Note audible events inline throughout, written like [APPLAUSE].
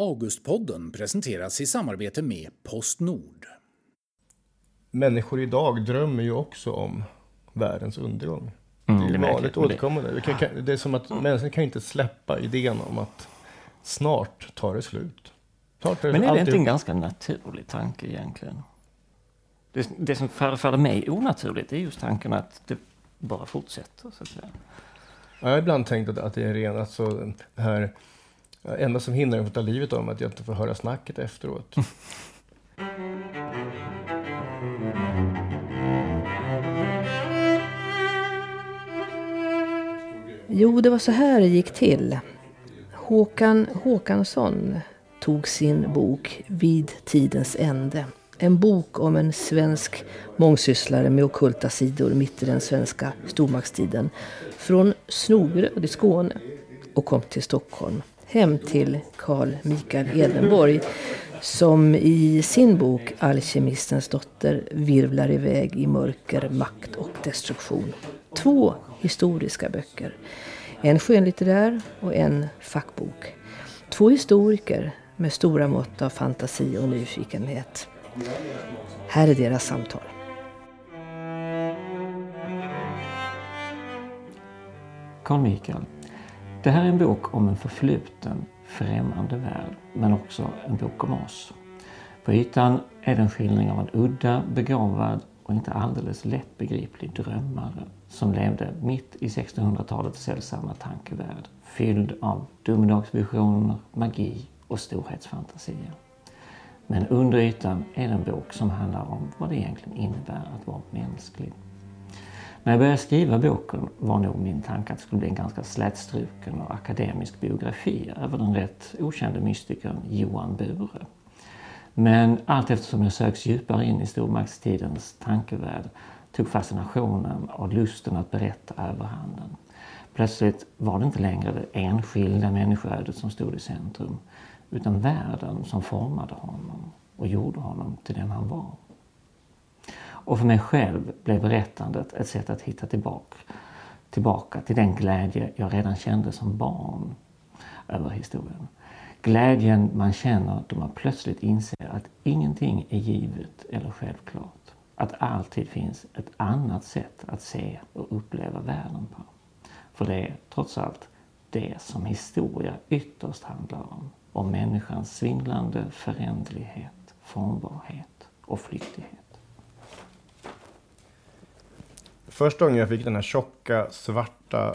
Augustpodden presenteras i samarbete med Postnord. Människor idag drömmer ju också om världens undergång. Mm, det är det ju vanligt. Det- återkommande. Det, kan, det är som att människan kan inte släppa idén om att snart tar det slut. Snart Men är det inte en ganska naturlig tanke egentligen? Det, det som förefaller mig onaturligt är just tanken att det bara fortsätter. Så att säga. Jag har ibland tänkt att, att det är ren, alltså det här, det enda som hindrar mig från att ta livet av mig är att jag inte får höra snacket efteråt. [LAUGHS] Jo, det var så här det gick till. Håkan Håkansson tog sin bok Vid tidens ände. En bok om en svensk mångsysslare med ockulta sidor mitt i den svenska stormaktstiden. Från Snogeröd i Skåne och kom till Stockholm. Hem till Carl Mikael Edenborg som i sin bok Alkemistens dotter virvlar iväg i mörker, makt och destruktion. Två historiska böcker. En skönlitterär och en fackbok. Två historiker med stora mått av fantasi och nyfikenhet. Här är deras samtal. Carl Mikael, det här är en bok om en förfluten, främmande värld, men också en bok om oss. På ytan är det en skildring av en udda, begåvad och inte alldeles lättbegriplig drömmare som levde mitt i 1600-talets sällsamma tankevärld, fylld av domedagsvisioner, magi och storhetsfantasier. Men under ytan är det en bok som handlar om vad det egentligen innebär att vara mänsklig. När jag började skriva boken var nog min tanke att det skulle bli en ganska slätstruken och akademisk biografi över den rätt okände mystikern Johan Bure. Men allt eftersom jag söks djupare in i stormaktstidens tankevärld tog fascinationen och lusten att berätta överhanden. Plötsligt var det inte längre det enskilda människoödet som stod i centrum utan världen som formade honom och gjorde honom till den han var. Och för mig själv blev berättandet ett sätt att hitta tillbaka, tillbaka till den glädje jag redan kände som barn över historien. Glädjen man känner då man plötsligt inser att ingenting är givet eller självklart. Att alltid finns ett annat sätt att se och uppleva världen på. För det är trots allt det som historia ytterst handlar om. Om människans svindlande föränderlighet, formbarhet och flyktighet. Första gången jag fick den här tjocka, svarta,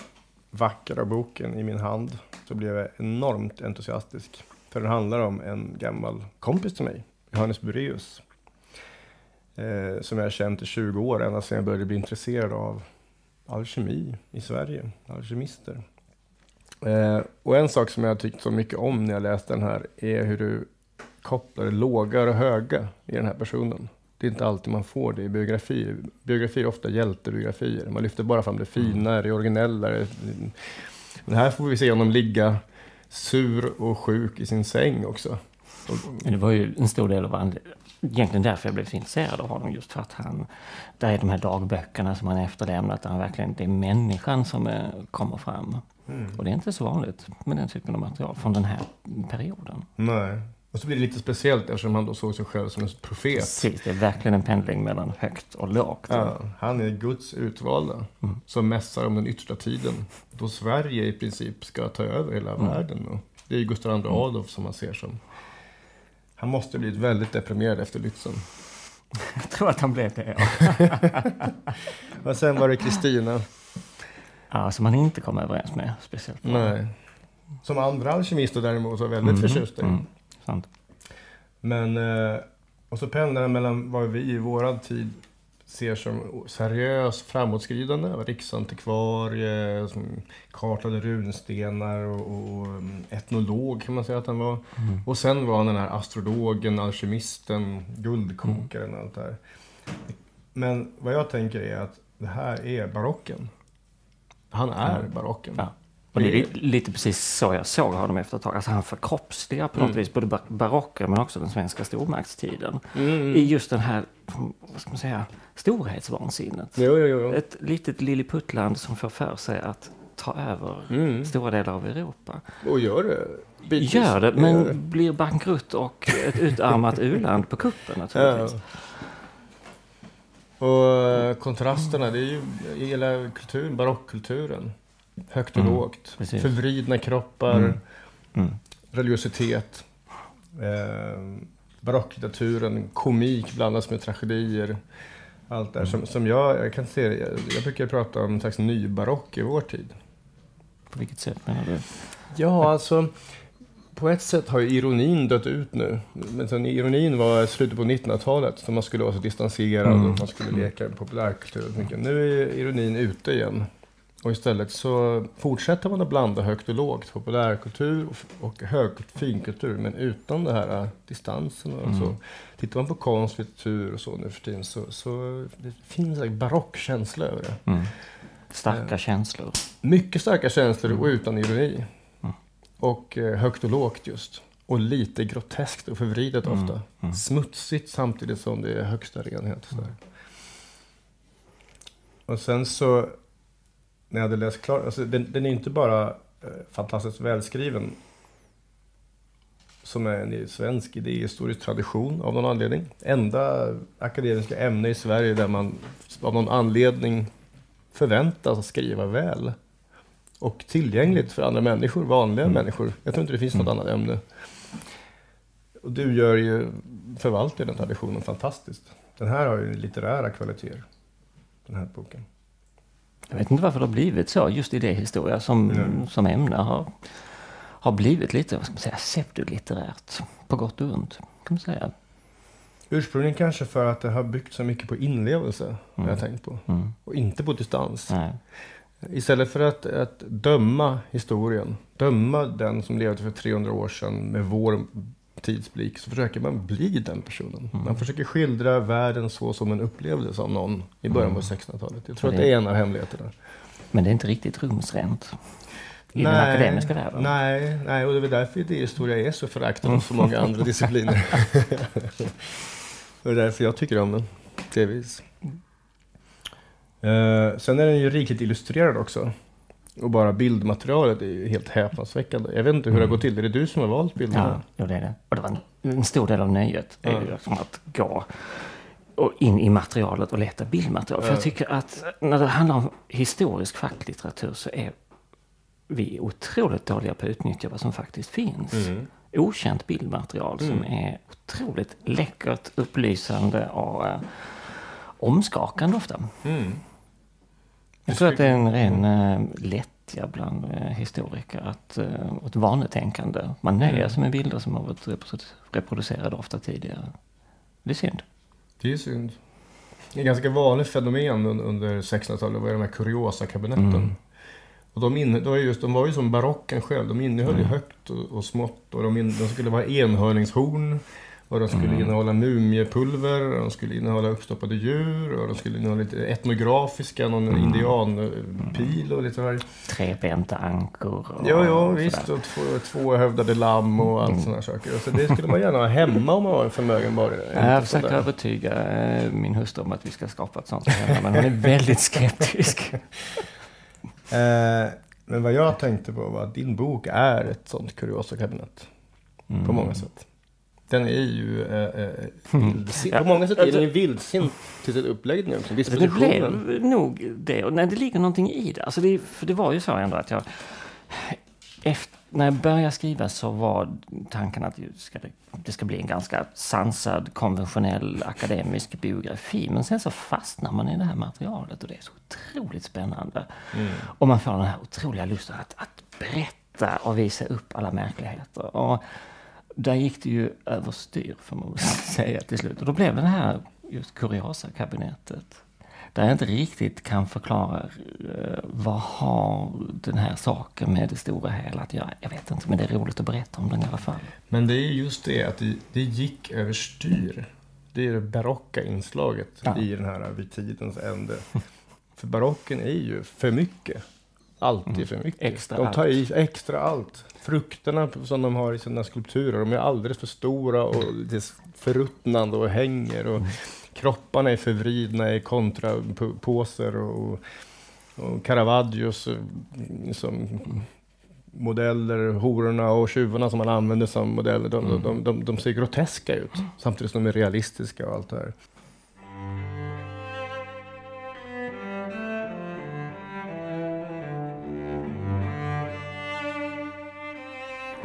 vackra boken i min hand så blev jag enormt entusiastisk. För den handlar om en gammal kompis till mig, Johannes Bureus. Eh, som jag har känt i 20 år, ända sedan jag började bli intresserad av alkemi i Sverige, alkemister. Eh, och en sak som jag har tyckt så mycket om när jag läste den här är hur du kopplar låga och höga i den här personen. Det är inte alltid man får det i biografier. Biografier är ofta hjältebiografier. Man lyfter bara fram det fina, det originella. Men här får vi se honom ligga sur och sjuk i sin säng också. Men Det var ju en stor del av anled- egentligen därför jag blev så intresserad av honom. Just för att han, där är de här dagböckerna som han efterlämnat. Där han verkligen, det är människan som eh, kommer fram. Och det är inte så vanligt med den typen av material från den här perioden. Nej. Och så blir det lite speciellt eftersom han då såg sig själv som en profet. Precis, det är verkligen en pendling mellan högt och lågt. Ja, han är Guds utvalda som mässar om den yttersta tiden. Då Sverige i princip ska ta över hela världen. Och det är Gustav II Adolf som man ser som. Han måste blivit väldigt deprimerad efter Lützen. [LAUGHS] Jag tror att han blev det, ja. [LAUGHS] Men sen var det Kristina. ja som han inte kom överens med speciellt. Nej. Som andra alkemister däremot var väldigt förtjusta i. Mm, sant. Men, eh, och så pendlar den mellan vad vi i våran tid ser som seriös framåtskridande. Riksantikvarie, som kartade runstenar och, och um, etnolog kan man säga att han var. Och sen var han den här astrologen, alkemisten, guldkokaren och allt det här. Men vad jag tänker är att det här är barocken. Han är barocken. Ja. Och det är li- lite precis så jag såg honom efter ett tag. Alltså han förkroppsligar på något vis både bar- barocken men också den svenska stormaktstiden. I just den här, vad ska man säga, storhetsvansinnet. Jo, jo, jo. Ett litet lilliputtland som får för sig att ta över Mm. stora delar av Europa. Och gör det. bitvis. Gör det, men Gör det. blir bankrutt och ett utarmat u-land på kuppen naturligtvis. Och eh, kontrasterna, det är ju hela kulturen, barockkulturen. Högt och Mm, lågt. precis. Förvridna kroppar, Mm. Mm. religiositet. Eh, barocklitteraturen, komik blandas med tragedier. Allt där som, som jag, jag kan se, jag, jag brukar prata om en slags nybarock i vår tid. På vilket sätt menar du? Ja, alltså på ett sätt har ju ironin dött ut nu. Men sen ironin var i slutet på 1900-talet, så man skulle vara så distanserad Mm. och man skulle leka populärkultur. Nu är ironin ute igen. Och istället så fortsätter man att blanda högt och lågt, populärkultur och, och hög finkultur, men utan det här äh, distansen. Och Mm. så. Tittar man på konst, litteratur och så nu för tiden så, så det finns en barock känsla över det. Mm. Starka Eh. känslor. Mycket starka känslor och Mm. utan ironi. Mm. Och eh, högt och lågt just. Och lite groteskt och förvridet Mm. ofta. Mm. Smutsigt samtidigt som det är högsta renhet. Och sen så, när jag hade läst klart, alltså den, den är inte bara eh, fantastiskt välskriven. Som är en svensk idéhistorisk tradition av någon anledning. Enda akademiska ämne i Sverige där man av någon anledning förväntas skriva väl. Och tillgängligt för andra människor, vanliga Mm. människor. Jag tror inte det finns något Mm. annat ämne. Och du gör ju, förvaltar den traditionen fantastiskt. Den här har ju litterära kvaliteter. Den här boken. Jag vet inte varför det har blivit så just idéhistoria som, Mm. som ämne har, har blivit lite, vad ska man säga, pseudolitterärt. På gott och ont, kan man säga. Ursprungligen kanske för att det har byggt så mycket på inlevelse, Mm. jag tänkt på. Mm. Och inte på distans. Nej. Istället för att, att döma historien, döma den som levde för 300 år sedan med vår tidsblick, så försöker man bli den personen. Mm. Man försöker skildra världen så som en upplevdes av någon i början på Mm. 1600-talet. Jag tror Ja, att det- det är en av hemligheterna. Men det är inte riktigt rumsrent. I den akademiska världen. Nej, nej, och det är väl därför idéhistoria är så föraktad av så [LAUGHS] många andra discipliner. det är därför jag tycker om den, delvis. Eh, sen är den ju rikligt illustrerad också. Och bara bildmaterialet är helt häpnadsväckande. Jag vet inte hur det har gått till. Är det du som har valt bilderna? Ja, jo, det är det. Och det var en, en stor del av nöjet. är Ja. ju liksom att gå och in i materialet och leta bildmaterial. För Ja. jag tycker att när det handlar om historisk facklitteratur så är vi otroligt dåliga på att utnyttja vad som faktiskt finns. Mm. Okänt bildmaterial som Mm. är otroligt läckert, upplysande och eh, omskakande ofta. Mm. Jag tror att det är en ren eh, lättja bland eh, historiker att, eh, och ett vanetänkande. Man nöjer Mm. sig med bilder som har varit reprodu- reproducerade ofta tidigare. Det är synd. Det är synd. Det är ganska vanligt fenomen un- under 1600-talet var de här kuriosa-kabinetten. Mm. Och de, inne, de, var just, de var ju som barocken själv. De innehöll ju Mm. högt och, och smått. Och de, in, de skulle vara enhörningshorn. Och de skulle Mm. innehålla mumiepulver. Och de skulle innehålla uppstoppade djur. Och de skulle innehålla lite etnografiska, någon Mm. indianpil och lite vad Trebenta ankor och Jo, jo, sådär. visst. Och två, tvåhövdade lamm och allt Mm. sådana saker. Och så det skulle man gärna ha hemma om man var en förmögen borgare. Jag försöker sådär. övertyga eh, min hustru om att vi ska skapa ett sånt hemma, men hon är väldigt skeptisk. [LAUGHS] Eh, men vad jag tänkte på var att din bok är ett sånt kuriosa-kabinett. Mm. På många sätt. Den är ju eh, eh, Mm. vildsint. Ja, På många sätt är alltså- den ju vildsint till sin uppläggning också. Så det Dispositionen. blev nog det. Och nej, det ligger någonting i det. Alltså det. För det var ju så ändå att jag... Efter, när jag började skriva så var tanken att det ska, det ska bli en ganska sansad, konventionell akademisk biografi. Men sen så fastnar man i det här materialet och det är så otroligt spännande. Mm. Och man får den här otroliga lusten att, att berätta och visa upp alla märkligheter. Och där gick det ju överstyr, får man väl [LAUGHS] säga till slut. Och då blev det här just kuriosa-kabinettet. Där jag inte riktigt kan förklara eh, vad har den här saken med det stora hela att göra. Jag vet inte, men det är roligt att berätta om den i alla fall. Men det är just det att det, det gick överstyr. Det är det barocka inslaget Ja. i den här vid tidens ände. För barocken är ju för mycket. Alltid Mm. för mycket. Extra de tar i extra allt. Frukterna som de har i sina skulpturer, de är alldeles för stora och lite förruttnande och hänger. Och Mm. Kropparna är förvridna i kontrapåser och Och Caravaggios eh, som modeller, hororna och tjuvarna som man använder som modeller, de, Mm. de, de, de ser groteska ut. Samtidigt som de är realistiska och allt det här.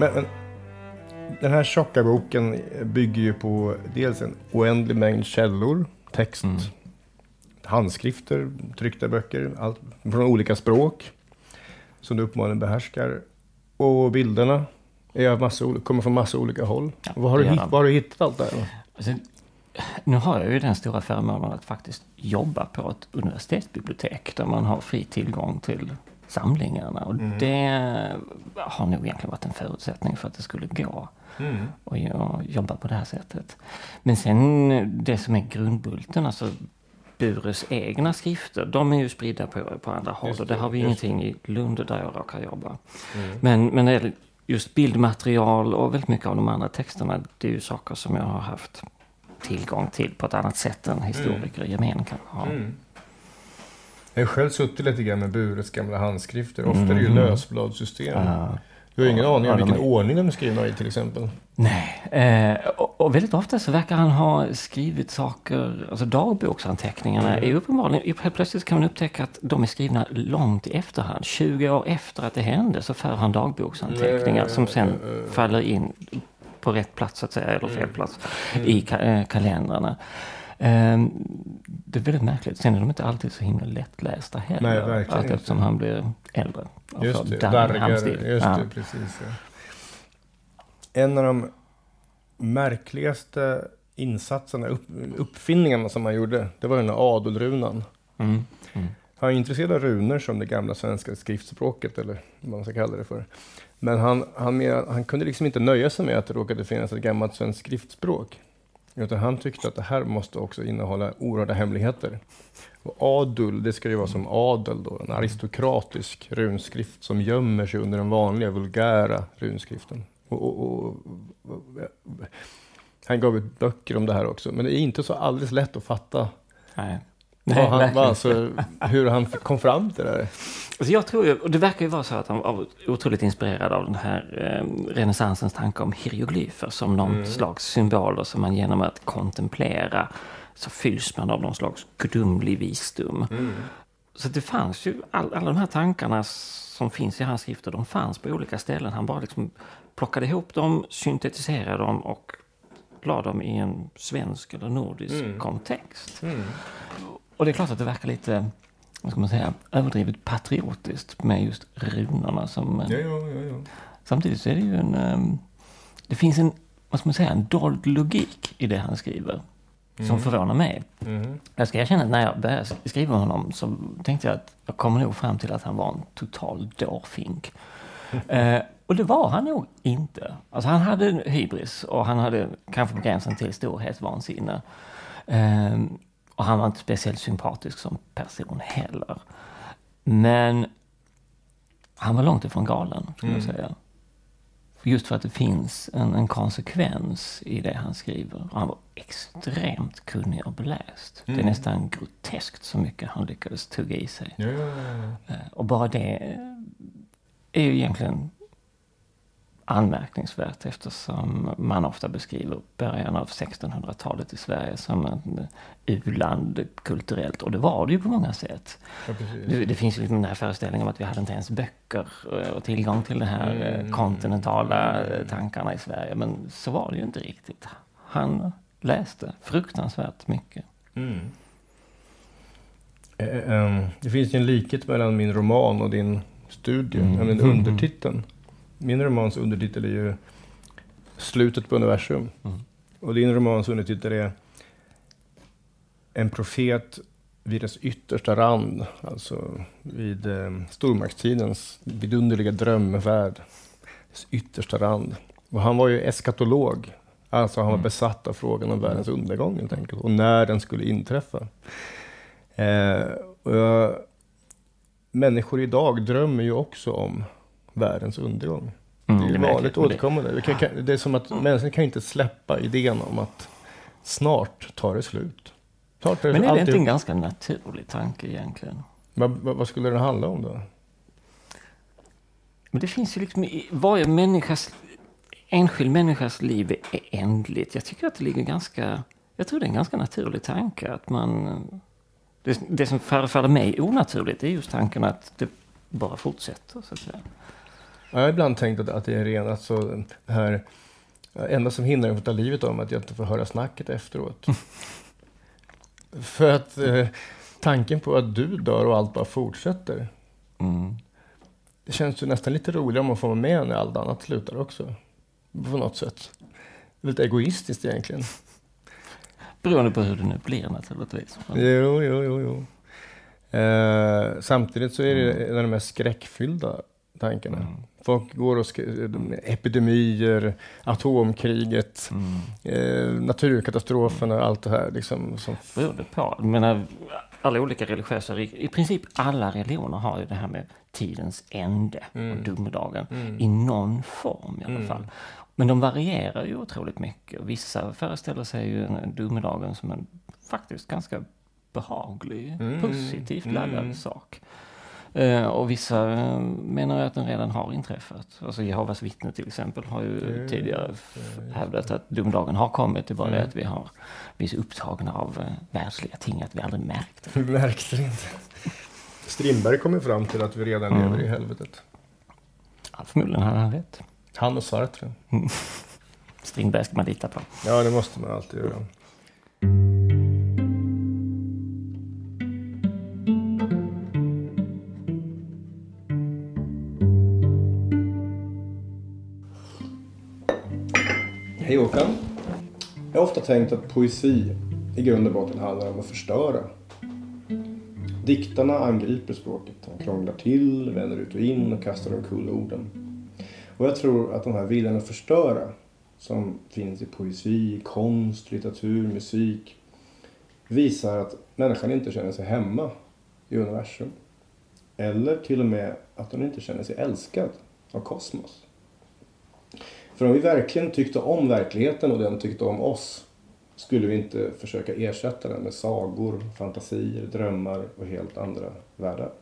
Men, men den här tjocka boken bygger ju på dels en oändlig mängd källor, text, Mm. handskrifter, tryckta böcker, allt från olika språk som du uppenbarligen behärskar. Och bilderna är av massa, kommer från massa olika håll. Ja, Var har, du hitt, var har du hittat allt det här? Alltså, nu har jag ju den stora förmånen att faktiskt jobba på ett universitetsbibliotek där man har fri tillgång till samlingarna. Och det har nog egentligen varit en förutsättning för att det skulle gå och jag på det här sättet. Men sen det som är grundbulten, alltså Bures egna skrifter, de är ju spridda på, på andra håll och det har vi ingenting i Lund där jag råkar jobba. Men, men gäller just bildmaterial och väldigt mycket av de andra texterna, det är ju saker som jag har haft tillgång till på ett annat sätt än historiker i gemen kan ha. Jag har själv suttit lite grann med Bures gamla handskrifter. Ofta är det ju Mhm. lösbladssystem. Ja. Du har ingen Ja, aning om de vilken är- ordning de är skrivna i till exempel. Nej, eh, och, och väldigt ofta så verkar han ha skrivit saker, alltså dagboksanteckningarna är uppenbarligen, helt plötsligt kan man upptäcka att de är skrivna långt i efterhand. 20 år efter att det hände så för han dagboksanteckningar som sen faller in på rätt plats så att säga, eller fel plats i ka- eh, kalendrarna. Eh, det är väldigt märkligt. Sen är de inte alltid så himla lättlästa heller. Nej, verkligen Allt inte. eftersom han blir äldre. Just det, handstil. Just Ja. det, precis. Ja. En av de märkligaste insatserna, upp, uppfinningarna som han gjorde, det var den här adelrunan. Mm. Mm. Han är intresserad av runor som det gamla svenska skriftspråket, eller vad man ska kalla det för. Men han, han, han kunde liksom inte nöja sig med att det råkade finnas ett gammalt svenskt skriftspråk. Utan han tyckte att det här måste också innehålla oerhörda hemligheter. Och adul, det ska ju vara som adel då, en aristokratisk runskrift som gömmer sig under den vanliga vulgära runskriften. Och, och, och, och, han gav ut böcker om det här också, men det är inte så alldeles lätt att fatta Nej vad han, vad, alltså, hur han kom fram till det där. Alltså jag tror ju, och det verkar ju vara så att han var otroligt inspirerad av den här eh, renässansens tanke om hieroglyfer som någon Mm. slags symboler som man genom att kontemplera så fylls man av någon slags gudomlig visdom. Mm. Så det fanns ju, all, alla de här tankarna som finns i hans skrifter, de fanns på olika ställen. Han bara liksom plockade ihop dem, syntetiserade dem och la dem i en svensk eller nordisk Mm. kontext. Mm. Och det är klart att det verkar lite, vad ska man säga, överdrivet patriotiskt med just runorna som... Ja, ja, ja, ja. Samtidigt så är det ju en... ehm, Det finns en, vad ska man säga, en dold logik i det han skriver. Som förvånar mig. Mhm. Jag ska erkänna att när jag började skriva med honom så tänkte jag att jag kommer nog fram till att han var en total dårfink. [LAUGHS] eh, och det var han nog inte. Alltså han hade hybris och han hade kanske på gränsen till storhetsvansinne. Eh, och han var inte speciellt sympatisk som person heller. Men han var långt ifrån galen, skulle jag säga. Just för att det finns en, en konsekvens i det han skriver. Och han var extremt kunnig och beläst. Det är nästan groteskt så mycket han lyckades tugga i sig. Ja, ja, ja. Eh, Och bara det är ju egentligen anmärkningsvärt eftersom man ofta beskriver början av 1600-talet i Sverige som en u-land kulturellt. Och det var det ju på många sätt. ja. Det, det finns ju liksom den här föreställningen om att vi hade inte ens böcker eh, och tillgång till de här eh, Mm. kontinentala eh, tankarna i Sverige. Men så var det ju inte riktigt. Han läste fruktansvärt mycket. Mm. Eh, eh, Det finns ju en likhet mellan min roman och din studie, Mm. nämligen undertiteln. Min romans undertitel är ju Slutet på universum. Mm. Och din romans undertitel är En profet vid dess yttersta rand, alltså vid eh, stormaktstidens vidunderliga drömvärld. Dess yttersta rand. Och han var ju eskatolog, alltså han var besatt av frågan om världens undergång helt enkelt, och när den skulle inträffa. Eh, och jag, människor idag drömmer ju också om världens undergång. Mm, det är ju vanligt men det- återkommande. Det, kan, kan, det är som att människan kan inte släppa idén om att snart tar det slut. Tar Men är det inte en ganska naturlig tanke egentligen? Vad, vad, skulle den handla om då? Men det finns ju liksom varje människas, enskild människas liv är ändligt. Jag tycker att det ligger ganska, jag tror det är en ganska naturlig tanke att man, det, det som förefaller mig onaturligt är just tanken att det bara fortsätter så att säga. Jag har ibland tänkt att, att det är ren, alltså det här, enda som hindrar en från att ta livet av mig att jag inte får höra snacket efteråt. [LAUGHS] För att eh, tanken på att du dör och allt bara fortsätter. Mm. Det känns ju nästan lite roligare om man får vara med när allt annat slutar också. På något sätt. Lite egoistiskt egentligen. Beroende på hur det nu blir naturligtvis. Jo, jo, jo, jo. Eh, samtidigt så är det en av de mest skräckfyllda tankarna. Mm. Folk går och sk- epidemier, atomkriget, mm. eh, naturkatastroferna, allt det här liksom. Som, Beroende på. Jag menar, alla olika religiösa, i princip alla religioner har ju det här med tidens ände Mm. och domedagen i någon form i alla Mm. fall. Men de varierar ju otroligt mycket. Vissa föreställer sig ju en- domedagen som en faktiskt ganska behaglig, Mm. positivt laddad Mm. sak. Eh, och vissa eh, menar att den redan har inträffat. Alltså Jehovas vittne till exempel har ju Det- tidigare hävdat att domedagen har kommit. Det är bara det Mm. att vi har vi är så upptagna av eh, världsliga ting att vi aldrig märkt det. [LAUGHS] vi märkte det inte. Strindberg kom ju fram till att vi redan Mm. lever i helvetet. Ja, förmodligen hade han rätt. Han och Sartre. [LAUGHS] Strindberg ska man lita på. Ja, det måste man alltid göra. Punkten. Jag har ofta tänkt att poesi i grund och botten handlar om att förstöra. Diktarna angriper språket. De krånglar till, vänder ut och in och kastar omkull orden. Och jag tror att de här viljan att förstöra som finns i poesi, konst, litteratur, musik visar att människan inte känner sig hemma i universum. Eller till och med att hon inte känner sig älskad av kosmos. För om vi verkligen tyckte om verkligheten och den tyckte om oss skulle vi inte försöka ersätta den med sagor, fantasier, drömmar och helt andra världar.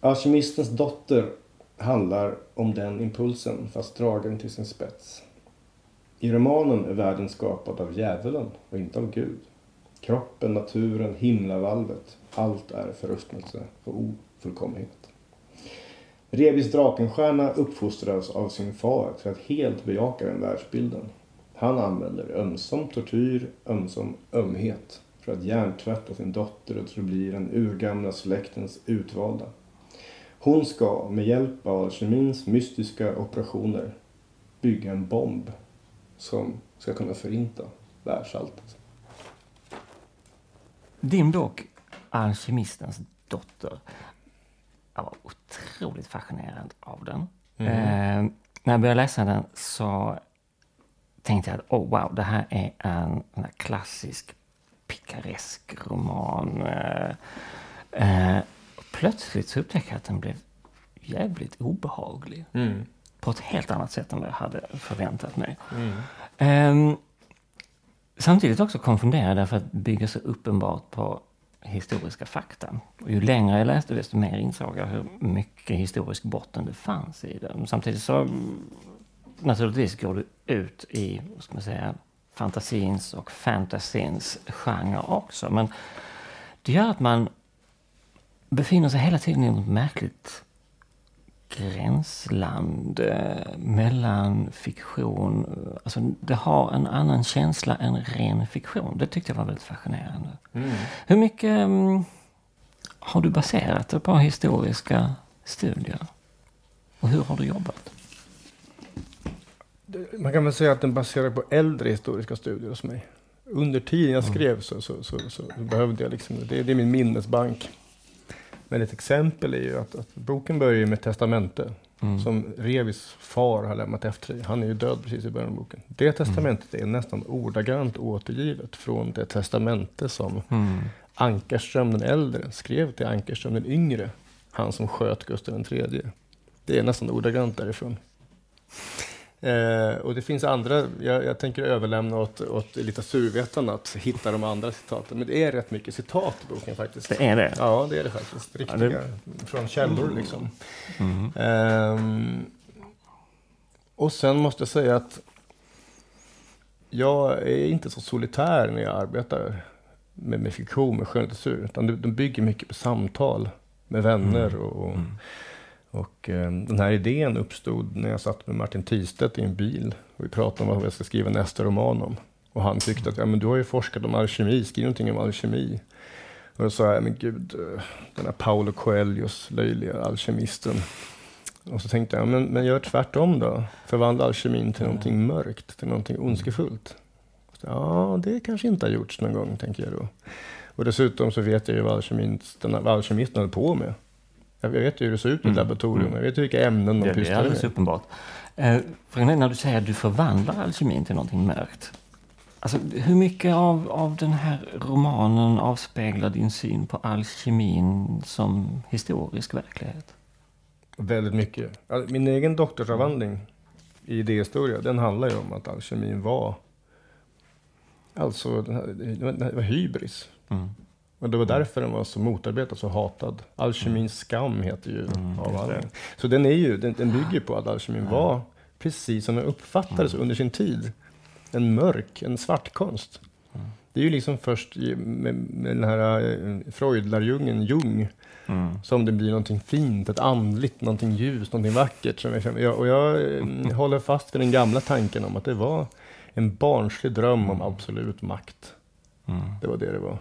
Alkemistens dotter handlar om den impulsen fast dragen till sin spets. I romanen är världen skapad av djävulen och inte av Gud. Kroppen, naturen, himlavalvet, allt är förruttnelse och ofullkomlighet. Rebis Drakenstjärna uppfostras av sin far till att helt bejaka den världsbilden. Han använder ömsom tortyr, ömsom ömhet för att hjärntvätta sin dotter och tro att bli den urgamla släktens utvalda. Hon ska med hjälp av alkemins mystiska operationer bygga en bomb som ska kunna förinta världsalltet. Din bok Alkemistens dotter. Jag var otroligt fascinerad av den. Eh, när jag började läsa den så tänkte jag att oh, wow, det här är en, en klassisk pikaresk roman. Eh, eh, plötsligt så upptäckte jag att den blev jävligt obehaglig. På ett helt annat sätt än vad jag hade förväntat mig. Ehm, samtidigt också konfunderad därför att bygger så uppenbart på historiska fakta. Och ju längre jag läste desto mer insåg jag hur mycket historisk botten det fanns i det. Samtidigt så naturligtvis går det ut i, vad ska man säga, fantasins och fantasins genre också. Men det gör att man befinner sig hela tiden i något märkligt gränsland eh, mellan fiktion. eh, Alltså det har en annan känsla än ren fiktion. Det tyckte jag var väldigt fascinerande. Hur mycket mm, har du baserat det på historiska studier? Och hur har du jobbat? Man kan väl säga att den baserar på äldre historiska studier hos mig. Under tiden jag skrev så, så, så, så behövde jag liksom, det, det är min minnesbank. Men ett exempel är ju att, att boken börjar med testamente Mm. som Revis far har lämnat efter sig. Han är ju död precis i början av boken. Det testamentet är nästan ordagrant återgivet från det testamente som Mm. Ankarström den äldre skrev till Ankarström den yngre. Han som sköt Gustav III. Det är nästan ordagrant därifrån. Eh, och det finns andra, jag, jag tänker överlämna åt, åt litteraturvetarna att hitta de andra citaten. Men det är rätt mycket citat i boken faktiskt. Det är det? Ja, det är det faktiskt. Riktiga, Ja, från källor liksom. Mm. Ehm, och sen måste jag säga att jag är inte så solitär när jag arbetar med, med fiktion, med skönlitteratur. Utan de, de bygger mycket på samtal med vänner. Mm. Och, och, Mm. Och eh, den här idén uppstod när jag satt med Martin Tistedt i en bil. Och vi pratade om vad jag ska skriva nästa roman om. Och han tyckte att ja, men du har ju forskat om alkemi, skriv någonting om alkemi. Och då sa jag, men gud, eh, den här Paolo Coelhos löjliga alkemisten. Och så tänkte jag, men, men gör tvärtom då. Förvandla alkemin till någonting mörkt, till någonting ondskefullt. Så, Ja, det kanske inte har gjorts någon gång, tänker jag då. Och dessutom så vet jag ju vad alkemisten, vad alkemisten håller på med. Jag vet ju hur det ser ut i ett Mm. laboratorium. Jag vet vilka ämnen de Det, det är pysslar alldeles med. uppenbart. Eh, frågan är när du säger att du förvandlar alkemin till någonting mörkt. Alltså, hur mycket av, av den här romanen avspeglar din syn på alkemin som historisk verklighet? Väldigt mycket. Min egen doktorsavhandling i idéhistoria, den handlar ju om att alkemin var Alltså, det var hybris. Mm. Och det var därför den var så motarbetad, så hatad. Alkemins skam heter ju Mm, avhandlingen. Så den, är ju, den, den bygger på att alkemin var, precis som den uppfattades Mm. under sin tid, en mörk, en svart konst. Mm. Det är ju liksom först med, med den här eh, Freudlärjungen Jung Mm. som det blir någonting fint, ett andligt, någonting ljust, någonting vackert. Som jag, och jag eh, håller fast vid den gamla tanken om att det var en barnslig dröm om absolut makt. Mm. Det var det det var.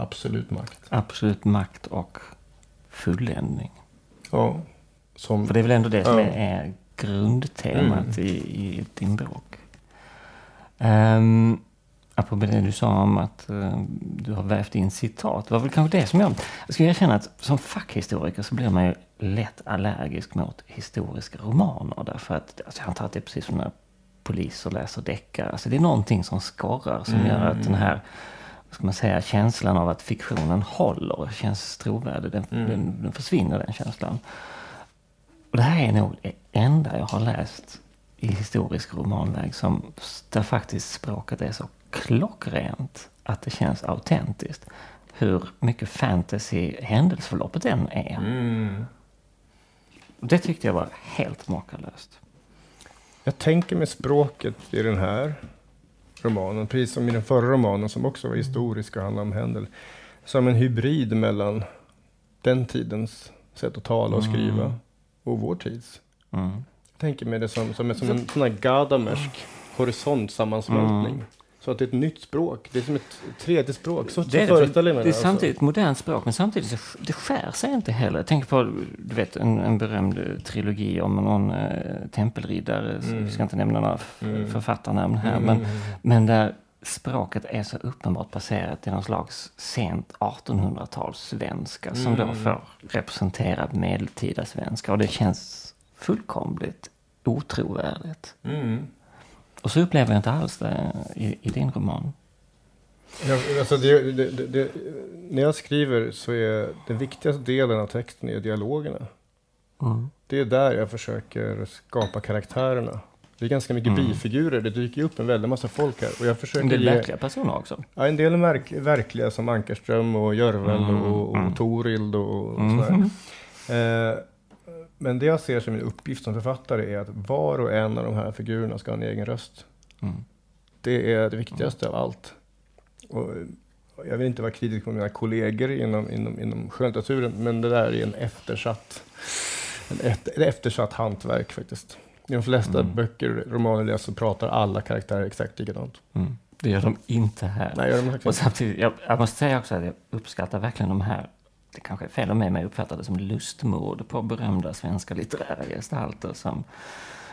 Absolut makt. Absolut makt och fulländning. Ja. Som, För det är väl ändå det som Ja. är, grundtemat Mm. i, i din bok. Um, apropå det du sa om att eh, du har vävt in citat. Det var väl kanske det som jag... Jag ska erkänna att som fackhistoriker så blir man ju lätt allergisk mot historiska romaner. Därför att, alltså jag antar att det är precis som när poliser läser deckare. Alltså det är någonting som skorrar som gör att den här vad ska man säga, känslan av att fiktionen håller känns trovärdig. Den, Mm. den, den försvinner den känslan. Och det här är nog det enda jag har läst i historisk romanväg som, där faktiskt språket är så klockrent att det känns autentiskt. Hur mycket fantasy händelseförloppet än är. mm. Det tyckte jag var helt makalöst. Jag tänker med språket i den här romanen, precis som i den förra romanen som också var historisk och handlade om Händel, som en hybrid mellan den tidens sätt att tala och skriva Mm. och vår tids. Mm. Jag tänker med det som, som, en- som en sån här Gadamersk horisontsammansmältning. Mm. Så att det är ett nytt språk. Det är som ett tredje språk. Så, Det är, det, föreställer för mig det är alltså. samtidigt ett modernt språk, men samtidigt så det skär sig inte heller. Tänker på du vet, en, en berömd eh, trilogi om någon eh, tempelriddare. Mm. Vi ska inte nämna några Mm. författarnamn här. Mm, Men, mm, mm. men där språket är så uppenbart baserat i någon slags sent 1800-tals svenska som då Mm. får representera medeltida svenska. Och det känns fullkomligt otrovärdigt. Mm. Och så upplever jag inte alls det i, i din roman. Ja, alltså det, det, det, när jag skriver så är den viktigaste delen av texten är dialogerna. Mm. Det är där jag försöker skapa karaktärerna. Det är ganska mycket Mm. bifigurer. Det dyker upp en väldig massa folk här. Och jag försöker En del ge, verkliga personer också. ja, en del är verk, verkliga som Ankarström och Görvel Mm, och, och mm. Torild och, och Mm. sådär. [LAUGHS] Eh, men det jag ser som min uppgift som författare är att var och en av de här figurerna ska ha en egen röst. Mm. Det är det viktigaste av allt. Och jag vill inte vara kritisk mot mina kollegor inom, inom, inom skönlitteraturen, men det där är en eftersatt, en ett eftersatt hantverk faktiskt. I de flesta Mm. böcker, romaner läser så pratar alla karaktärer exakt likadant. Mm. Det gör de inte här. Nej, gör de Och samtidigt, jag, jag måste säga också att jag uppskattar verkligen de här, det kanske är fel av mig, men jag uppfattar det som lustmord på berömda svenska litterära gestalter som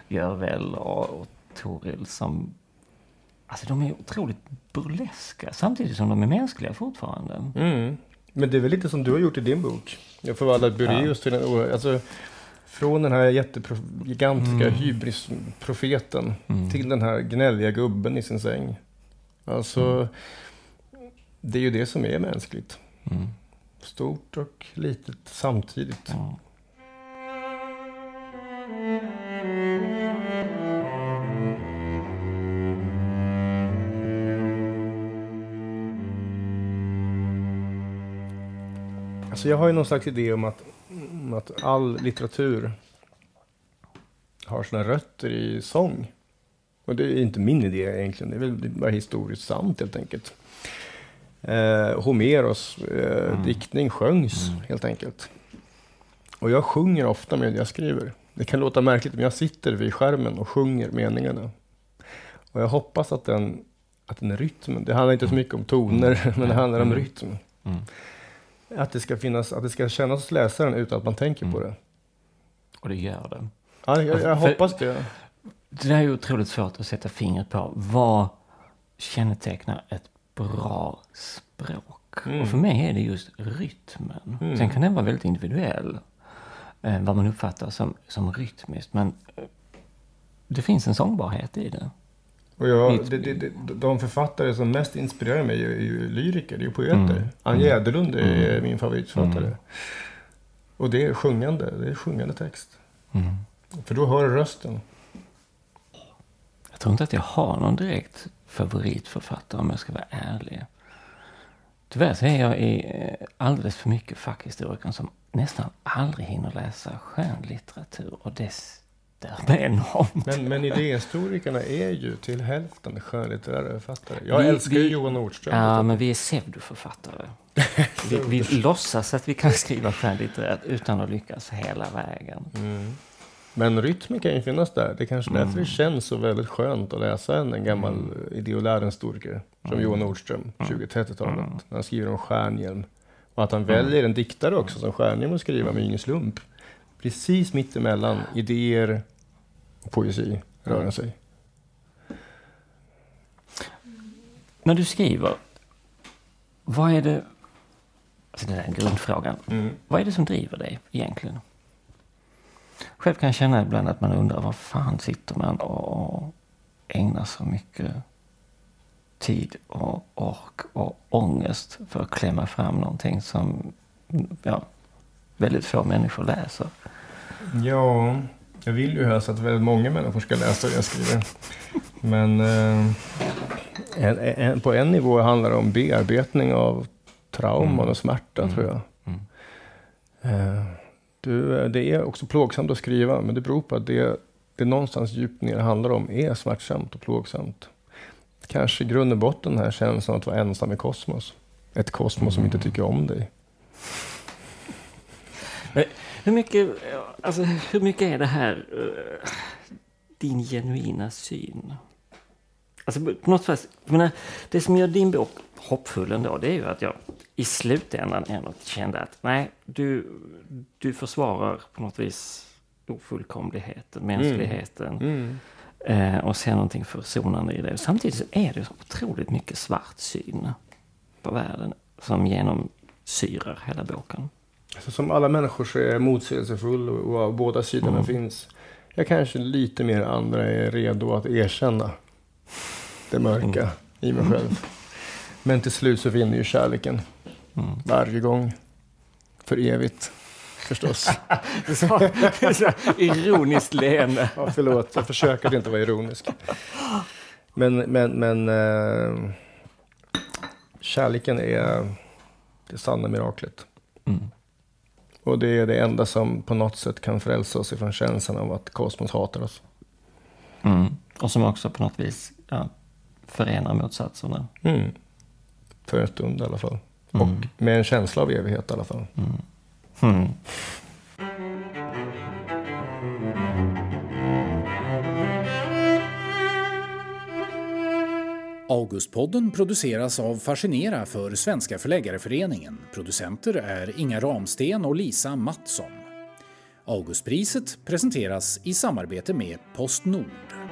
Görvel och, och Toril som, alltså de är otroligt burleska samtidigt som de är mänskliga fortfarande. Mm. Men det är väl lite som du har gjort i din bok. Jag förvandlat Bureus till en... Alltså, från den här jättegigantiska Mm. hybrisprofeten Mm. till den här gnälliga gubben i sin säng. Alltså, det är ju det som är mänskligt. Mm stort och litet samtidigt. Ja. Alltså jag har ju någon slags idé om att, att all litteratur har sina rötter i sång. Och det är inte min idé egentligen, det är väl bara historiskt sant helt enkelt. Eh, Homeros eh, Mm. diktning sjöngs Mm. helt enkelt. Och jag sjunger ofta med det jag skriver. Det kan låta märkligt, men jag sitter vid skärmen och sjunger meningarna. Och jag hoppas att den, att den rytmen, det handlar inte så mycket om toner, [LAUGHS] men det handlar om Mm. rytm. Mm. Att det ska finnas, att det ska kännas hos läsaren utan att man tänker på Mm. det. Och det gör det. Ja, jag, jag För- hoppas det. Det där är ju otroligt svårt att sätta fingret på. Vad kännetecknar ett bra språk? Mm. Och för mig är det just rytmen. Mm. Sen kan den vara väldigt individuell. Eh, vad man uppfattar som, som rytmiskt. Men eh, det finns en sångbarhet i det. Och jag, det, det, det, de författare som mest inspirerar mig är ju lyriker, det är ju poeter. Mm. Ann Mm. Jäderlund är Mm. min favoritförfattare. Mm. Och det är sjungande, det är sjungande text. Mm. För då hör rösten. Jag tror inte att jag har någon direkt favoritförfattare om jag ska vara ärlig. Tyvärr så är jag i eh, alldeles för mycket fackhistorikern som nästan aldrig hinner läsa skönlitteratur. Och det stör enormt. Men, men idéhistorikerna är ju till hälften skönlitterära författare. Jag Vi- älskar ju vi- Johan Nordström. Ja, men vi är pseudoförfattare. [LAUGHS] vi, vi låtsas att vi kan skriva skönlitterärt utan att lyckas hela vägen. Mm. Men rytmen kan ju finnas där. Det är kanske därför Mm. det känns så väldigt skönt att läsa en, en gammal mm. lärarhistoriker som Mm. Johan Nordström, Mm. 20-30-talet. Mm. När han skriver om Stjärnhjelm. Och att han väljer en diktare också som Stjärnhjelm att skriva med ingen slump. Precis mitt emellan idéer och poesi rör sig. När du skriver, vad är det... Alltså det är grundfrågan. Mm. Vad är det som driver dig egentligen? Själv kan jag känna ibland att man undrar vad fan sitter man och ägnar så mycket tid och ork och ångest för att klämma fram någonting som ja, väldigt få människor läser. Ja, jag vill ju helst att väldigt många människor ska läsa det jag skriver. Men eh, en, en, på en nivå handlar det om bearbetning av trauman Mm. och smärta Mm. tror jag. Mm. Eh, du, eh, det är också plågsamt att skriva, men det beror på att det, det någonstans djupt ner handlar om är smärtsamt och plågsamt. Kanske i grund och botten här känslan att vara ensam i kosmos. Ett kosmos som inte tycker om dig. Hur mycket, alltså, hur mycket är det här eh, din genuina syn? Alltså på något sätt, menar, det som gör din bok hoppfull ändå, det är ju att jag i slutändan ändå kände att nej, du, du försvarar på något vis ofullkomligheten, mänskligheten Mm. eh, och ser någonting försonande i det. Samtidigt så är det så otroligt mycket svart syn på världen som genomsyrar hela boken. Så som alla människor så är jag motsägelsefull och, och båda sidorna Mm. finns. Jag kanske lite mer andra är redo att erkänna det mörka Mm. i mig själv. Men till slut så vinner ju kärleken Mm. varje gång. För evigt, förstås. [LAUGHS] Så, så ironiskt leende. ja, förlåt, jag försöker att inte vara ironisk. Men, men, men eh, kärleken är det sanna miraklet. Mm. Och det är det enda som på något sätt kan frälsa oss ifrån känslan av att kosmos hatar oss. Mm. Och som också på något vis ja, förenar motsatserna. Mm. För en stund i alla fall. Mm. Och med en känsla av evighet i alla fall. Mm. Augustpodden produceras av Fascinera för Svenska Förläggareföreningen. Producenter är Inga Ramsten och Lisa Mattsson. Augustpriset presenteras i samarbete med Postnord.